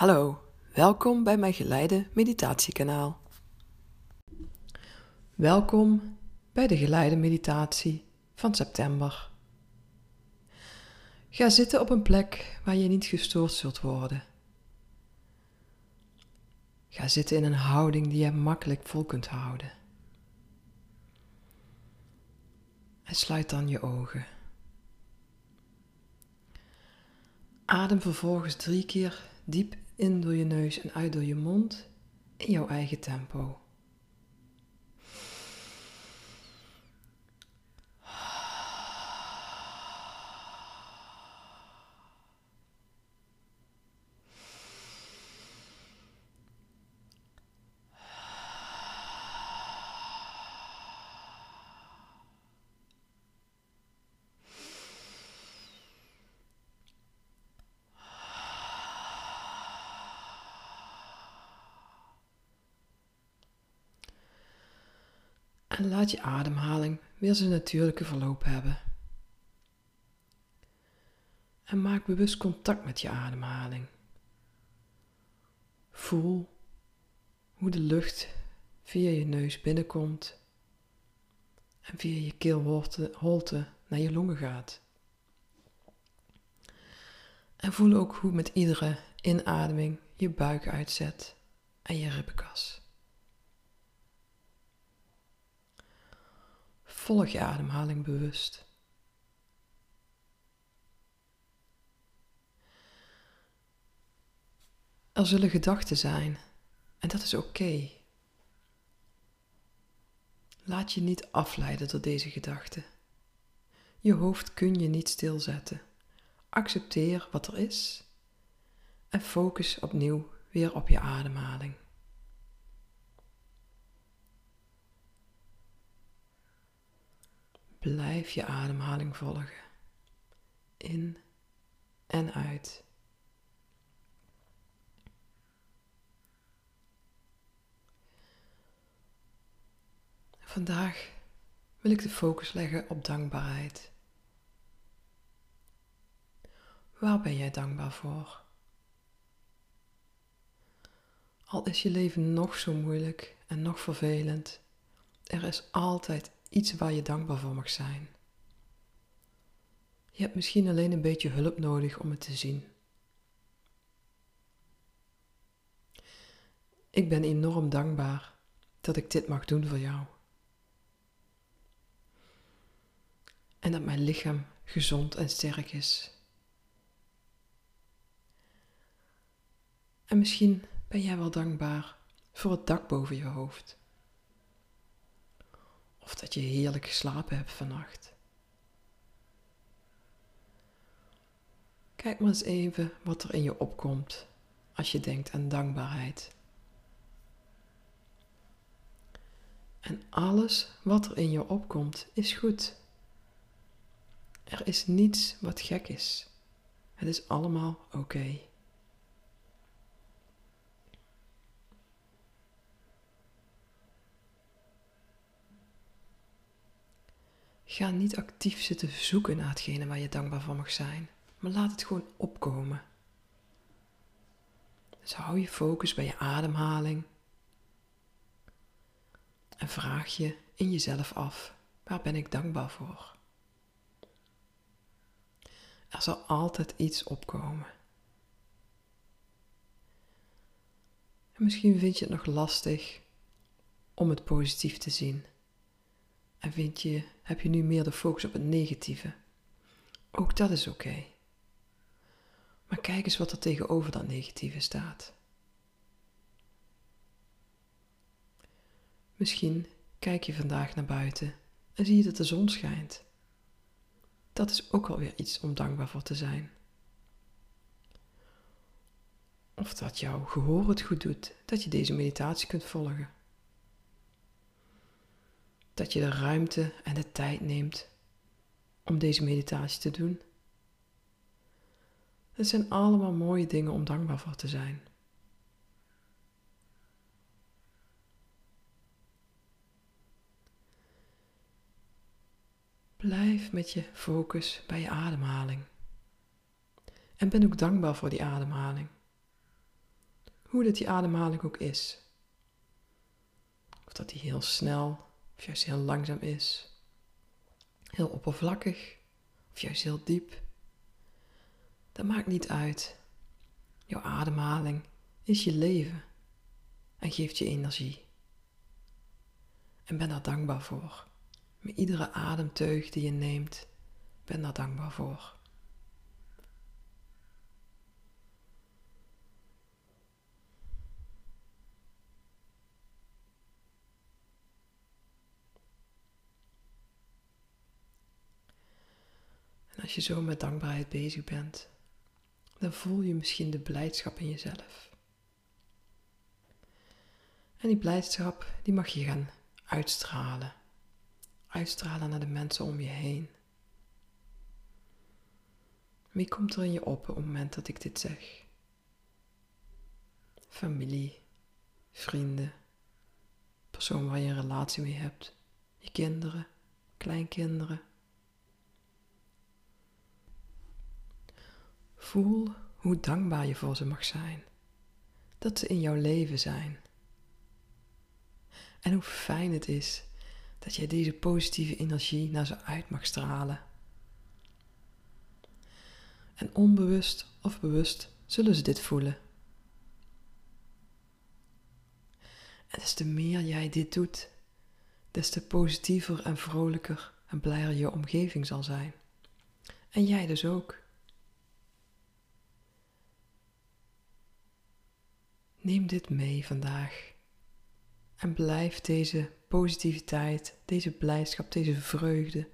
Hallo, welkom bij mijn geleide meditatiekanaal. Welkom bij de geleide meditatie van september. Ga zitten op een plek waar je niet gestoord zult worden. Ga zitten in een houding die je makkelijk vol kunt houden. En sluit dan je ogen. Adem vervolgens drie keer diep in door je neus en uit door je mond in jouw eigen tempo. En laat je ademhaling weer zijn natuurlijke verloop hebben. En maak bewust contact met je ademhaling. Voel hoe de lucht via je neus binnenkomt en via je keelholte naar je longen gaat. En voel ook hoe met iedere inademing je buik uitzet en je ribbenkas. Volg je ademhaling bewust. Er zullen gedachten zijn en dat is oké. Laat je niet afleiden door deze gedachten. Je hoofd kun je niet stilzetten. Accepteer wat er is en focus opnieuw weer op je ademhaling. Blijf je ademhaling volgen. In en uit. Vandaag wil ik de focus leggen op dankbaarheid. Waar ben jij dankbaar voor? Al is je leven nog zo moeilijk en nog vervelend, er is altijd Iets waar je dankbaar voor mag zijn. Je hebt misschien alleen een beetje hulp nodig om het te zien. Ik ben enorm dankbaar dat ik dit mag doen voor jou. En dat mijn lichaam gezond en sterk is. En misschien ben jij wel dankbaar voor het dak boven je hoofd. Of dat je heerlijk geslapen hebt vannacht. Kijk maar eens even wat er in je opkomt als je denkt aan dankbaarheid. En alles wat er in je opkomt is goed. Er is niets wat gek is. Het is allemaal oké. Ga niet actief zitten zoeken naar hetgene waar je dankbaar voor mag zijn, maar laat het gewoon opkomen. Dus hou je focus bij je ademhaling en vraag je in jezelf af: waar ben ik dankbaar voor? Er zal altijd iets opkomen. En misschien vind je het nog lastig om het positief te zien. En vind je, heb je nu meer de focus op het negatieve? Ook dat is oké. Maar kijk eens wat er tegenover dat negatieve staat. Misschien kijk je vandaag naar buiten en zie je dat de zon schijnt. Dat is ook alweer iets om dankbaar voor te zijn. Of dat jouw gehoor het goed doet, dat je deze meditatie kunt volgen dat je de ruimte en de tijd neemt om deze meditatie te doen. Het zijn allemaal mooie dingen om dankbaar voor te zijn. Blijf met je focus bij je ademhaling. En ben ook dankbaar voor die ademhaling. Hoe dat die ademhaling ook is. Of dat die heel snel of juist heel langzaam is. Heel oppervlakkig of juist heel diep. Dat maakt niet uit. Jouw ademhaling is je leven en geeft je energie. En ben daar dankbaar voor. Met iedere ademteug die je neemt, ben daar dankbaar voor. Als je zo met dankbaarheid bezig bent, dan voel je misschien de blijdschap in jezelf. En die blijdschap, die mag je gaan uitstralen. Uitstralen naar de mensen om je heen. Wie komt er in je op op het moment dat ik dit zeg? Familie, vrienden, persoon waar je een relatie mee hebt, je kinderen, kleinkinderen. Voel hoe dankbaar je voor ze mag zijn. Dat ze in jouw leven zijn. En hoe fijn het is dat jij deze positieve energie naar ze uit mag stralen. En onbewust of bewust zullen ze dit voelen. En des te meer jij dit doet, des te positiever en vrolijker en blijer je omgeving zal zijn. En jij dus ook. Neem dit mee vandaag en blijf deze positiviteit, deze blijdschap, deze vreugde,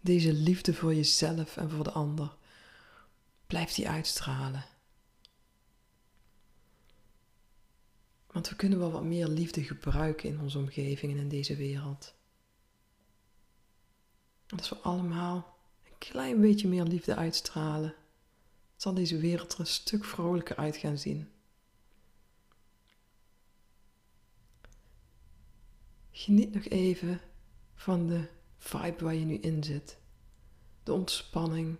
deze liefde voor jezelf en voor de ander, blijf die uitstralen. Want we kunnen wel wat meer liefde gebruiken in onze omgeving en in deze wereld. Als we allemaal een klein beetje meer liefde uitstralen, zal deze wereld er een stuk vrolijker uit gaan zien. Geniet nog even van de vibe waar je nu in zit. De ontspanning,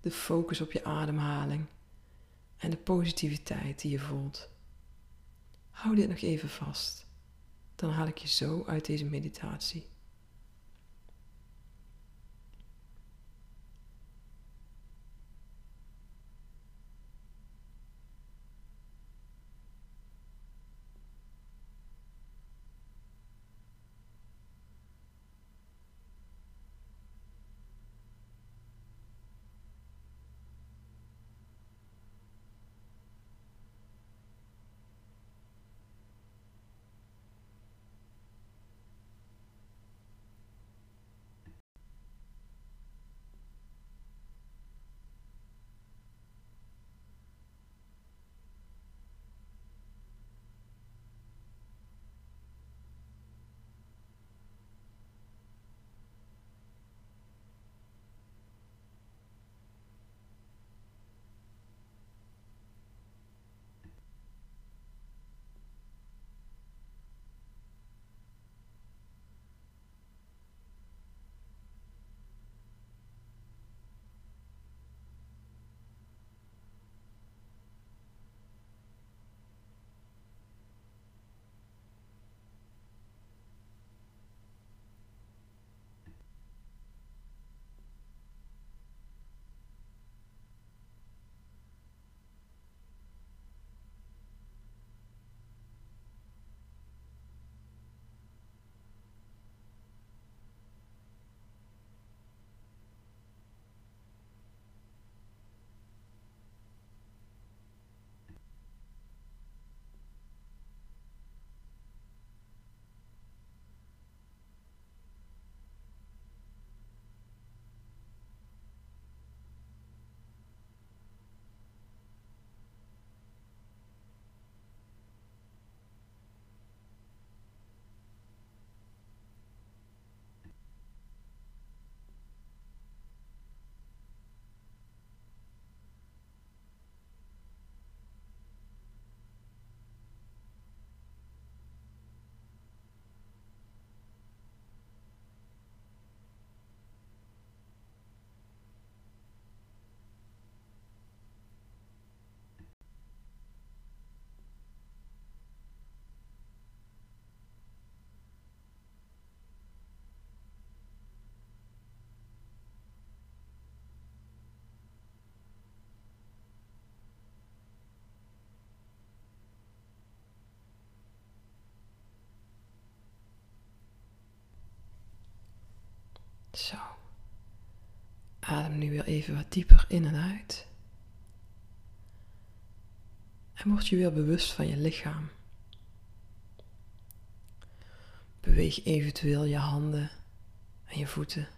de focus op je ademhaling en de positiviteit die je voelt. Hou dit nog even vast. Dan haal ik je zo uit deze meditatie. Zo. Adem nu weer even wat dieper in en uit. En word je weer bewust van je lichaam. Beweeg eventueel je handen en je voeten.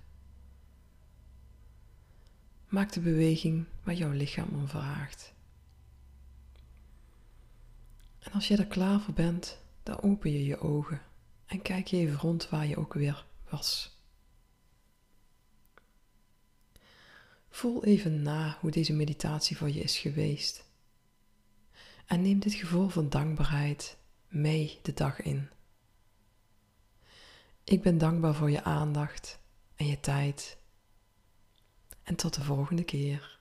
Maak de beweging waar jouw lichaam om vraagt. En als je er klaar voor bent, dan open je je ogen en kijk je even rond waar je ook weer was. Voel even na hoe deze meditatie voor je is geweest. En neem dit gevoel van dankbaarheid mee de dag in. Ik ben dankbaar voor je aandacht en je tijd. En tot de volgende keer.